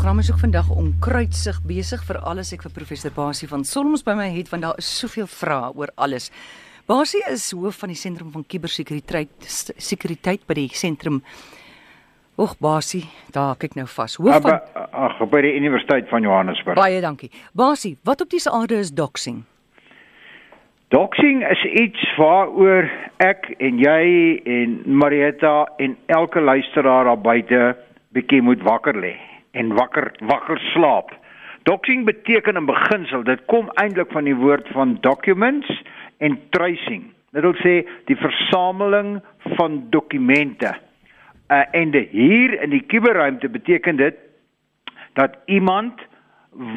program is ook vandag onkruidsig besig vir alles ek vir professor Basie van Solms by my het want daar is soveel vrae oor alles. Basie is hoof van die sentrum van kubersekuriteit sekuriteit by die sentrum Och Basie, daar kyk nou vas. Hoof van Ag, by die Universiteit van Johannesburg. Baie dankie. Basie, wat op diese aarde is doxing? Doxing is iets waaroor ek en jy en Marietta en elke luisteraar daar buite bietjie moet wakker lê en wakker wakker slaap. Doxing beteken in beginsel, dit kom eintlik van die woord van documents en tracing. Dit wil sê die versameling van dokumente. Uh, en de, hier in die kuberruimte beteken dit dat iemand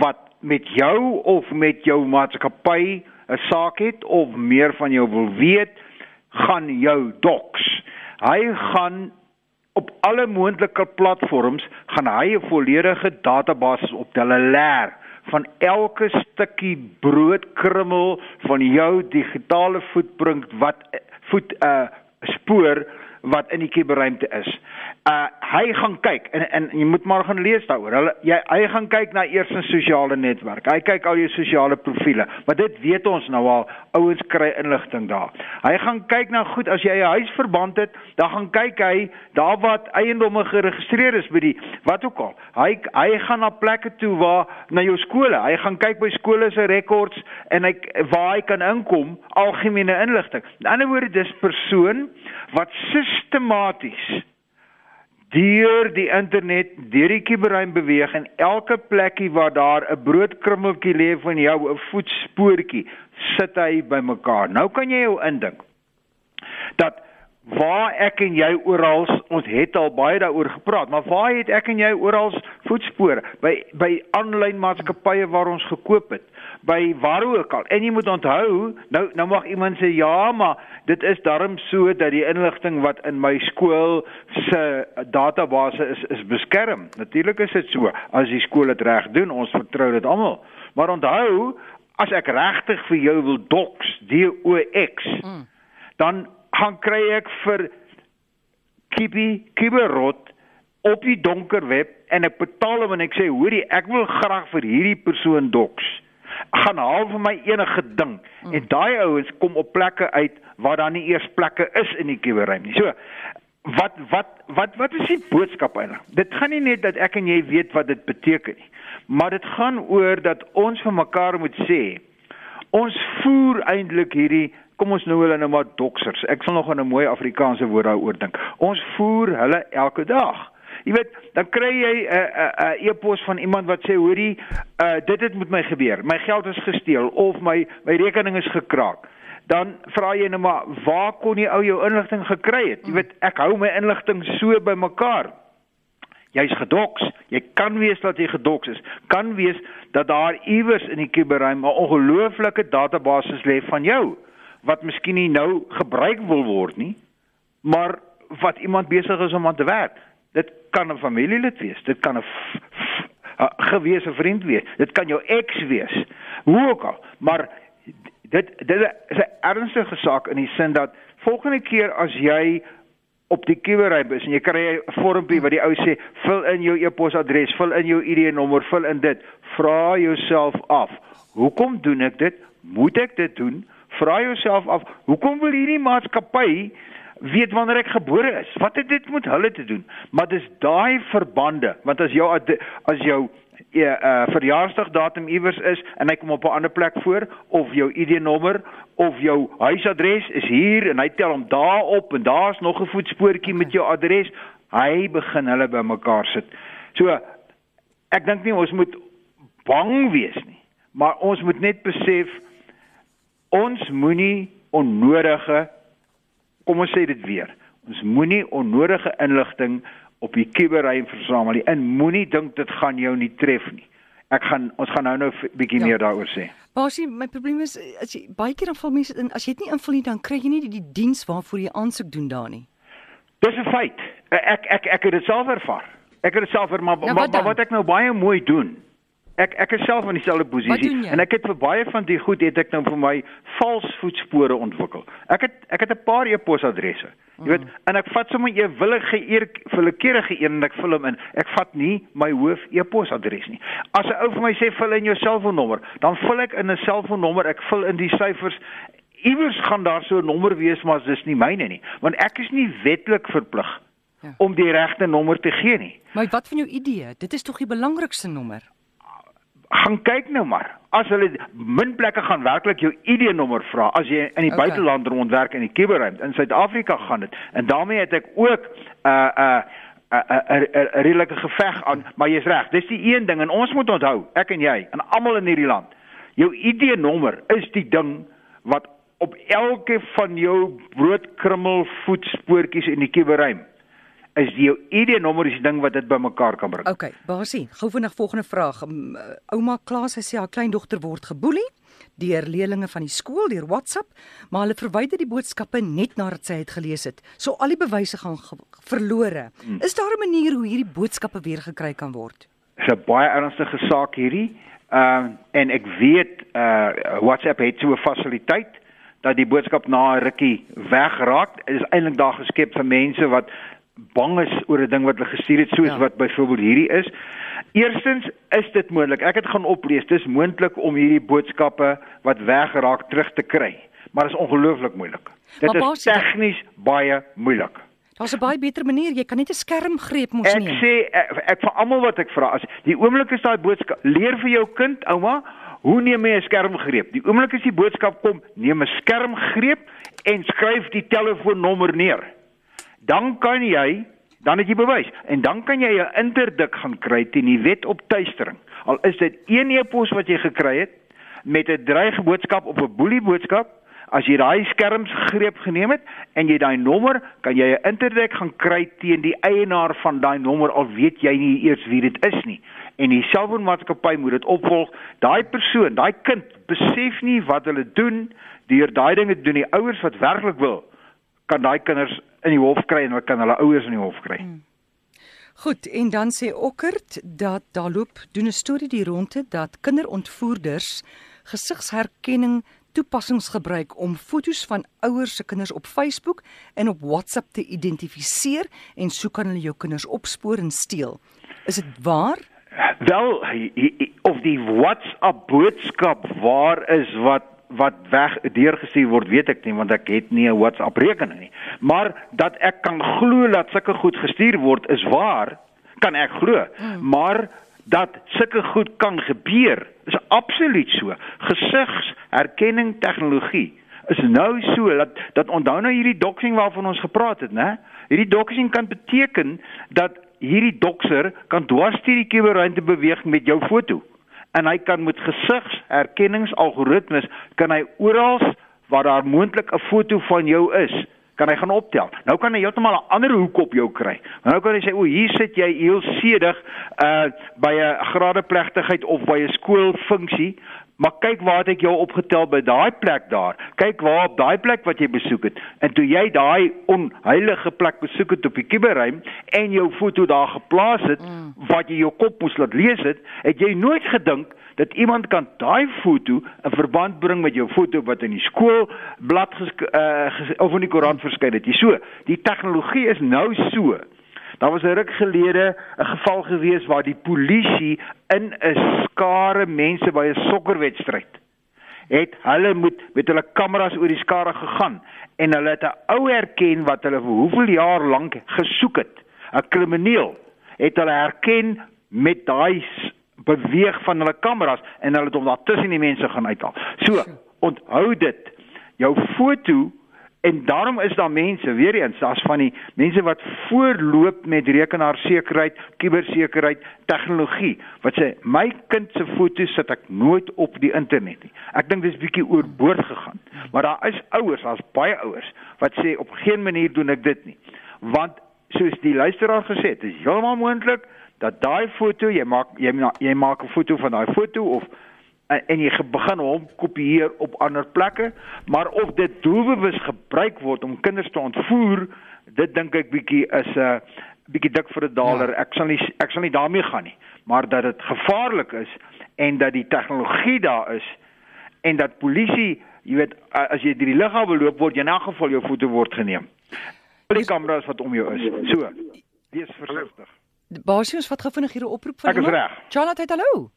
wat met jou of met jou maatskappy 'n saak het of meer van jou wil weet, gaan jou docs. Hy gaan op alle moontlike platforms gaan hy 'n volledige database optel, 'n leer van elke stukkie broodkrummel van jou digitale voetprint wat voet uh spoor wat in die kuberruimte is. Uh hy gaan kyk en en jy moet maar gaan lees daaroor. Hulle jy hy gaan kyk na eers 'n sosiale netwerk. Hy kyk al jou sosiale profile. Maar dit weet ons nou al. Ouens kry inligting daar. Hy gaan kyk na goed as jy 'n huisverband het, dan gaan kyk hy daar wat eiendomme geregistreer is by die wat ook al. Hy hy gaan na plekke toe waar na jou skole. Hy gaan kyk by skole se rekords en hy waar hy kan inkom algemene inligting. In ander woorde dis persoon wat sistematies deur die internet, deur die kuberruim beweeg en elke plekkie waar daar 'n broodkrummeltjie lê van jou 'n voetspoortjie, sit hy bymekaar. Nou kan jy jou indink dat waar ek en jy oral ons het al baie daaroor gepraat, maar waar het ek en jy oral voetspore by by aanlyn maatskappye waar ons gekoop het? by waar ook al. En jy moet onthou, nou nou mag iemand sê ja, maar dit is darm so dat die inligting wat in my skool se database is is beskerm. Natuurlik is dit so as die skool dit reg doen, ons vertrou dit almal. Maar onthou, as ek regtig vir jou wil docs, D O X, mm. dan gaan kry ek vir Kibi Kiberot op die donker web en ek betaal hom en ek sê hoorie ek wil graag vir hierdie persoon docs gaan haal vir my enige ding mm. en daai ouens kom op plekke uit waar daar nie eers plekke is in die kuberruim nie. So wat wat wat wat is die boodskap eintlik? Dit gaan nie net dat ek en jy weet wat dit beteken nie, maar dit gaan oor dat ons vir mekaar moet sê ons voer eintlik hierdie kom ons nou hulle nou maar doksers. Ek sal nog 'n mooi Afrikaanse woord daaroor dink. Ons voer hulle elke dag. Jy weet, dan kry jy 'n uh, 'n uh, uh, e-pos van iemand wat sê hoorie, uh, dit het met my gebeur. My geld is gesteel of my my rekening is gekraak. Dan vra jy nou maar, waar kon jy ou jou inligting gekry het? Jy weet, ek hou my inligting so bymekaar. Jy's gedoks. Jy kan wees dat jy gedoks is. Kan wees dat daar iewers in die kuberruim 'n ongelooflike database lê van jou wat miskien nie nou gebruik wil word nie, maar wat iemand besig is om aan te werk. Dit kan 'n familielid wees, dit kan 'n gewese vriend wees, dit kan jou ex wees. Hoe ook al, maar dit dit is 'n ernstige saak in die sin dat volgende keer as jy op die kiewery is en jy kry 'n vormpie wat die ou sê vul in jou e-posadres, vul in jou ID-nommer, vul in dit, vra jouself af, hoekom doen ek dit? Moet ek dit doen? Vra jouself af, hoekom wil hierdie maatskappy weet wanneer ek gebore is. Wat het dit met hulle te doen? Maar dis daai verbande, want as jou as jou ja uh, verjaarsdagdatum iewers is en hy kom op 'n ander plek voor of jou ID-nommer of jou huisadres is hier en hy tel hom daar op en daar's nog 'n voetspoortjie met jou adres, hy begin hulle bymekaar sit. So ek dink nie ons moet bang wees nie, maar ons moet net besef ons moenie onnodige kom ons sê dit weer. Ons moenie onnodige inligting op die kuberruim versamel nie. En moenie dink dit gaan jou nie tref nie. Ek gaan ons gaan nou nou 'n bietjie ja. meer daaroor sê. Basie, my probleem is as jy baie keer dan val mense in as jy dit nie invul nie dan kry jy nie die, die diens waarvoor jy aansoek doen daar nie. Dis 'n feit. Ek ek ek het dit self ervaar. Ek het dit self ervaar maar, ja, wat, maar wat ek nou baie mooi doen Ek ek is self in dieselfde posisie en ek het vir baie van die goed het ek nou vir my vals voetspore ontwikkel. Ek het ek het 'n paar e-posadresse. Jy weet, en ek vat sommer 'n willige eer willekeurige een en ek vul hom in. Ek vat nie my hoof e-posadres nie. As 'n ou vir my sê vul in jou selfoonnommer, dan vul ek in 'n selfoonnommer, ek vul in die syfers iewers gaan daar so 'n nommer wees maar dis nie myne nie want ek is nie wetlik verplig ja. om die regte nommer te gee nie maar wat van jou idee dit is tog die belangrikste nommer gaan kyk nou maar as hulle min plekke gaan werklik jou ID nommer vra as jy in die okay. buiteland rondwerk in die kuberruimte in Suid-Afrika gaan dit en daarmee het ek ook 'n uh, 'n uh, 'n 'n redelike geveg aan maar jy's reg dis die een ding en ons moet onthou ek en jy en almal in hierdie land jou ID nommer is die ding wat op elke van jou broodkrummel voetspoortjies in die kuberruim is jou ID nommer is die ding wat dit bymekaar kan bring. OK, Basie, gou vinnig volgende vraag. Um, ouma Klaas sê haar kleindogter word geboelie deur leerlinge van die skool deur WhatsApp, maar hulle verwyder die boodskappe net nadat sy dit gelees het. So al die bewyse gaan verlore. Hmm. Is daar 'n manier hoe hierdie boodskappe weer gekry kan word? Dis 'n baie ernstige saak hierdie. Ehm uh, en ek weet uh WhatsApp het so 'n fasiliteit dat die boodskap na 'n rukkie wegraak is eintlik daar geskep vir mense wat bang is oor 'n ding wat hulle gestuur het soos ja. wat byvoorbeeld hierdie is. Eerstens is dit moontlik. Ek het gaan oplees. Dis moontlik om hierdie boodskappe wat weggeraak terug te kry. Maar dit is ongelooflik moeilik. Dit maar is tegnies baie moeilik. Daar's 'n baie beter manier. Jy kan net 'n skermgreep mos neem. Ek sê ek, ek vir almal wat ek vra as die oomblik is daai boodskap leer vir jou kind, ouma, Hoe neem jy 'n skermgreep? Die oomblik as die boodskap kom, neem 'n skermgreep en skryf die telefoonnommer neer. Dan kan jy, dan het jy bewys en dan kan jy 'n interdik gaan kry teen die wet op tuistering. Al is dit een e-pos wat jy gekry het met 'n dreigboodskap of 'n boelie boodskap, as jy daai skermgreep geneem het en jy daai nommer, kan jy 'n interdik gaan kry teen die eienaar van daai nommer al weet jy nie eers wie dit is nie en die selfoonmaatskappy moet dit opvolg. Daai persoon, daai kind besef nie wat hulle doen deur daai dinge doen. Die ouers wat werklik wil, kan daai kinders in die hof kry en hulle kan hulle ouers in die hof kry. Hmm. Goed, en dan sê Okkert dat daar loop doen 'n storie die ronde dat kinderontvoerders gesigsherkenning toepassings gebruik om fotos van ouers se kinders op Facebook en op WhatsApp te identifiseer en so kan hulle jou kinders opspoor en steel. Is dit waar? Wel of die WhatsApp boodskap waar is wat wat weg deurgestuur word weet ek nie want ek het nie 'n WhatsApp rekening nie. Maar dat ek kan glo dat sulke goed gestuur word is waar, kan ek glo. Hmm. Maar dat sulke goed kan gebeur is absoluut so. Gesigsherkenning tegnologie is nou so dat dat onthou nou hierdie doxing waarvan ons gepraat het, né? Hierdie doxing kan beteken dat hierdie dokser kan dwars deur die kuberruimte beweeg met jou foto. En hy kan met gesigsherkenningsalgoritmes kan hy oral waar daar moontlik 'n foto van jou is, kan hy gaan optel. Nou kan hy heeltemal 'n ander hoek op jou kry. Nou kan hy sê o, hier sit jy heel sedig uh by 'n gradeplegtigheid of by 'n skoolfunksie Maar kyk waar het ek jou opgetel by daai plek daar. Kyk waar op daai plek wat jy besoek het. En toe jy daai onheilige plek besoek het op die kuberruim en jou foto daar geplaas het mm. wat jy jou kop moes laat lees het, het jy nooit gedink dat iemand kan daai foto in verband bring met jou foto wat in die skool blad ges, uh, of in die koerant verskyn het. Jy so, die tegnologie is nou so Daar was 'n ruk gelede 'n geval gewees waar die polisie in 'n skare mense by 'n sokkerwedstryd het hulle moet met hulle kameras oor die skare gegaan en hulle het 'n ou herken wat hulle vir hoeveel jaar lank gesoek het. 'n Krimineel het hulle herken met daai beweeg van hulle kameras en hulle het hom daar tussen die mense gaan uithaal. So, onthou dit. Jou foto En daarom is daar mense, weer eens, daar's van die mense wat voorloop met rekenaarsekerheid, kubersekerheid, tegnologie. Wat sê my kind se foto's sit ek nooit op die internet nie. Ek dink dis bietjie oorboord gegaan. Maar daar is ouers, daar's baie ouers wat sê op geen manier doen ek dit nie. Want soos die luisteraar gesê het, is heeltemal moontlik dat daai foto, jy maak jy, jy maak 'n foto van daai foto of en jy begin hom kopieer op ander plekke, maar of dit doelbewus gebruik word om kinders te ontvoer, dit dink ek bietjie is 'n uh, bietjie dik vir 'n daler. Ja. Ek sal nie ek sal nie daarmee gaan nie, maar dat dit gevaarlik is en dat die tegnologie daar is en dat polisie, jy weet, as jy deur die lughawe loop word in elk geval jou foto word geneem. Al die kameras wat om jou is. So, wees versigtig. Basie ons vat gefvinnig hier 'n oproep van Ek is reg. Charlotte, hallo.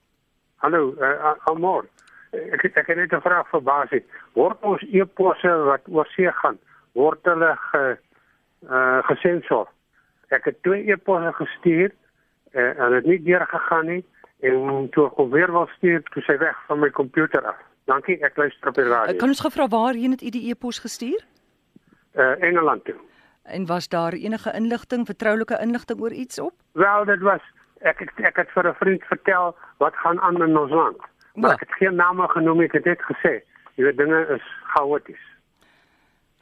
Hallo, uh, Amor. Ek ek het net 'n vraag vir Basie. Word ons e-posse wat oor see gaan, word hulle ge uh gesensor? Ek het twee e-posse gestuur en uh, hulle het nie deurgegaan nie en toe ek weer wil stuur, toe sy weg van my komputer af. Dankie, ek luister op die radio. Kan ons gevra waarheen het u die e-pos gestuur? Uh Engeland toe. En was daar enige inligting, vertroulike inligting oor iets op? Wel, dit was ek ek, ek het vir 'n vriend vertel wat gaan aan in ons land. Maar Ja. ek het geen name genoem, ek het net gesê, jy weet dinge is chaoties.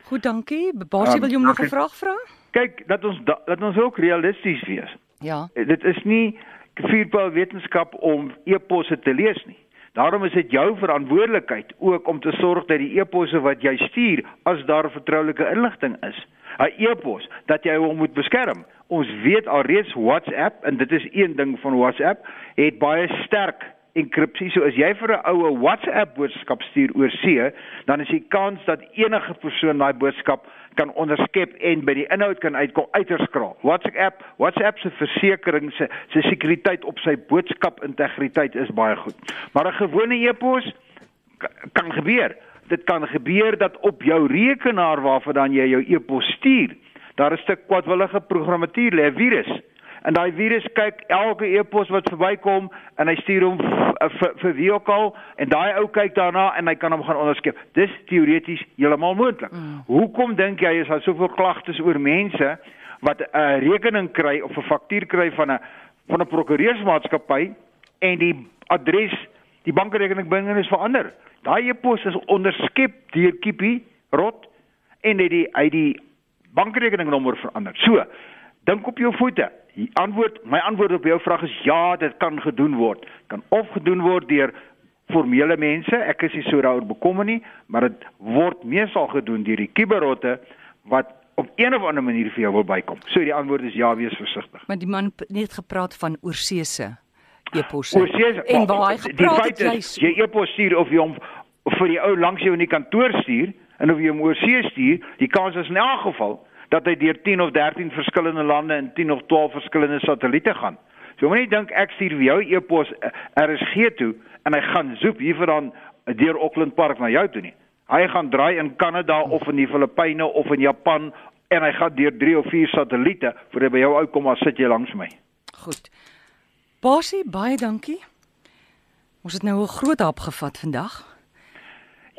Goed, dankie. Basie, Um, wil jy hom nog 'n vraag vra? Kyk, dat ons da, dat ons ook realisties wees. Ja. Dit is nie vuurpyl wetenskap om e-posse te lees nie. Daarom is dit jou verantwoordelikheid ook om te sorg dat die e-posse wat jy stuur, as daar vertroulike inligting is, 'n e-pos dat jy hom moet beskerm. Ons weet alreeds WhatsApp en dit is een ding van WhatsApp het baie sterk enkripsie. So as jy vir 'n oue WhatsApp boodskap stuur oor see, dan is die kans dat enige persoon daai boodskap kan onderskep en by die inhoud kan uitkom uiters skraal. WhatsApp, WhatsApp se versekering se se sekuriteit op sy boodskap integriteit is baie goed. Maar 'n gewone e-pos kan gebeur. Dit kan gebeur dat op jou rekenaar waarvandaan jy jou e-pos stuur, daar 'n stuk kwadwillige programmatuur lê, 'n virus. En daai virus kyk elke e-pos wat verbykom en hy stuur hom v- vir vir wie ook al en daai ou kyk daarna en hy kan hom gaan onderskep. Dis teoreties heeltemal moontlik. Mm. Hoekom dink jy is daar soveel klagtes oor mense wat 'n rekening kry of 'n faktuur kry van 'n van 'n prokureursmaatskappy en die adres, die bankrekening binne is verander. Daai e-pos is onderskep deur Kippie rot en het die hy die bankrekeningnommer verander. So, dink op jou voete. Die antwoord, my antwoord op jou vraag is ja, dit kan gedoen word. Kan of gedoen word deur formele mense. Ek is nie so daaroor bekommerd nie, maar dit word meestal gedoen deur die kiberrotte wat op een of ander manier vir jou wil bykom. So die antwoord is ja, wees versigtig. Maar die man het net gepraat van oorseese e-posse. Oorsees En waar hy die gepraat feit het is jy e-pos stuur of jy hom vir die ou langs jou in die kantoor stuur en of jy hom oorsee stuur, die kans is in elk geval dat hy deur 10 of 13 verskillende lande en 10 of 12 verskillende satelliete gaan. So moenie dink ek stuur jou e-pos eh, RSG toe en hy gaan zoep hiervandaan deur Auckland Park na jou toe nie. Hy gaan draai in Kanada of in die Filippyne of in Japan en hy gaan deur 3 of 4 satelliete voor hy by jou uitkom as sit jy langs my. Goed. Basie, baie dankie. Ons het nou 'n groot hap gevat vandag.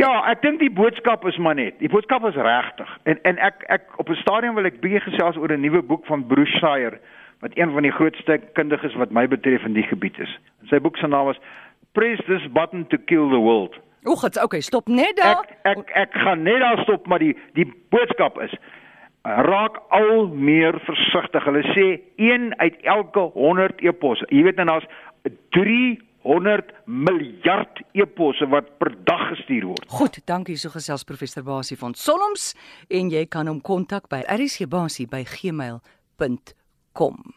Ja, ek dink die boodskap is maar net. Die boodskap is regtig. En en ek ek op 'n stadium wil ek bietjie gesels oor 'n nuwe boek van Bruce Shire wat een van die grootste kundiges wat my betref in die gebied is. Sy boek se naam is Press this button to kill the world. O, gits, okay, stop net daar. Ek ek ek gaan net daar stop maar die die boodskap is raak al meer versigtig. Hulle sê 1 uit elke 100 e-posse. Jy weet nou daar's 300 miljard e-posse wat per dag gestuur word. Goed, dankie so gesels professor Basie van Solms en jy kan hom kontak by rsgbasie by gmail.com.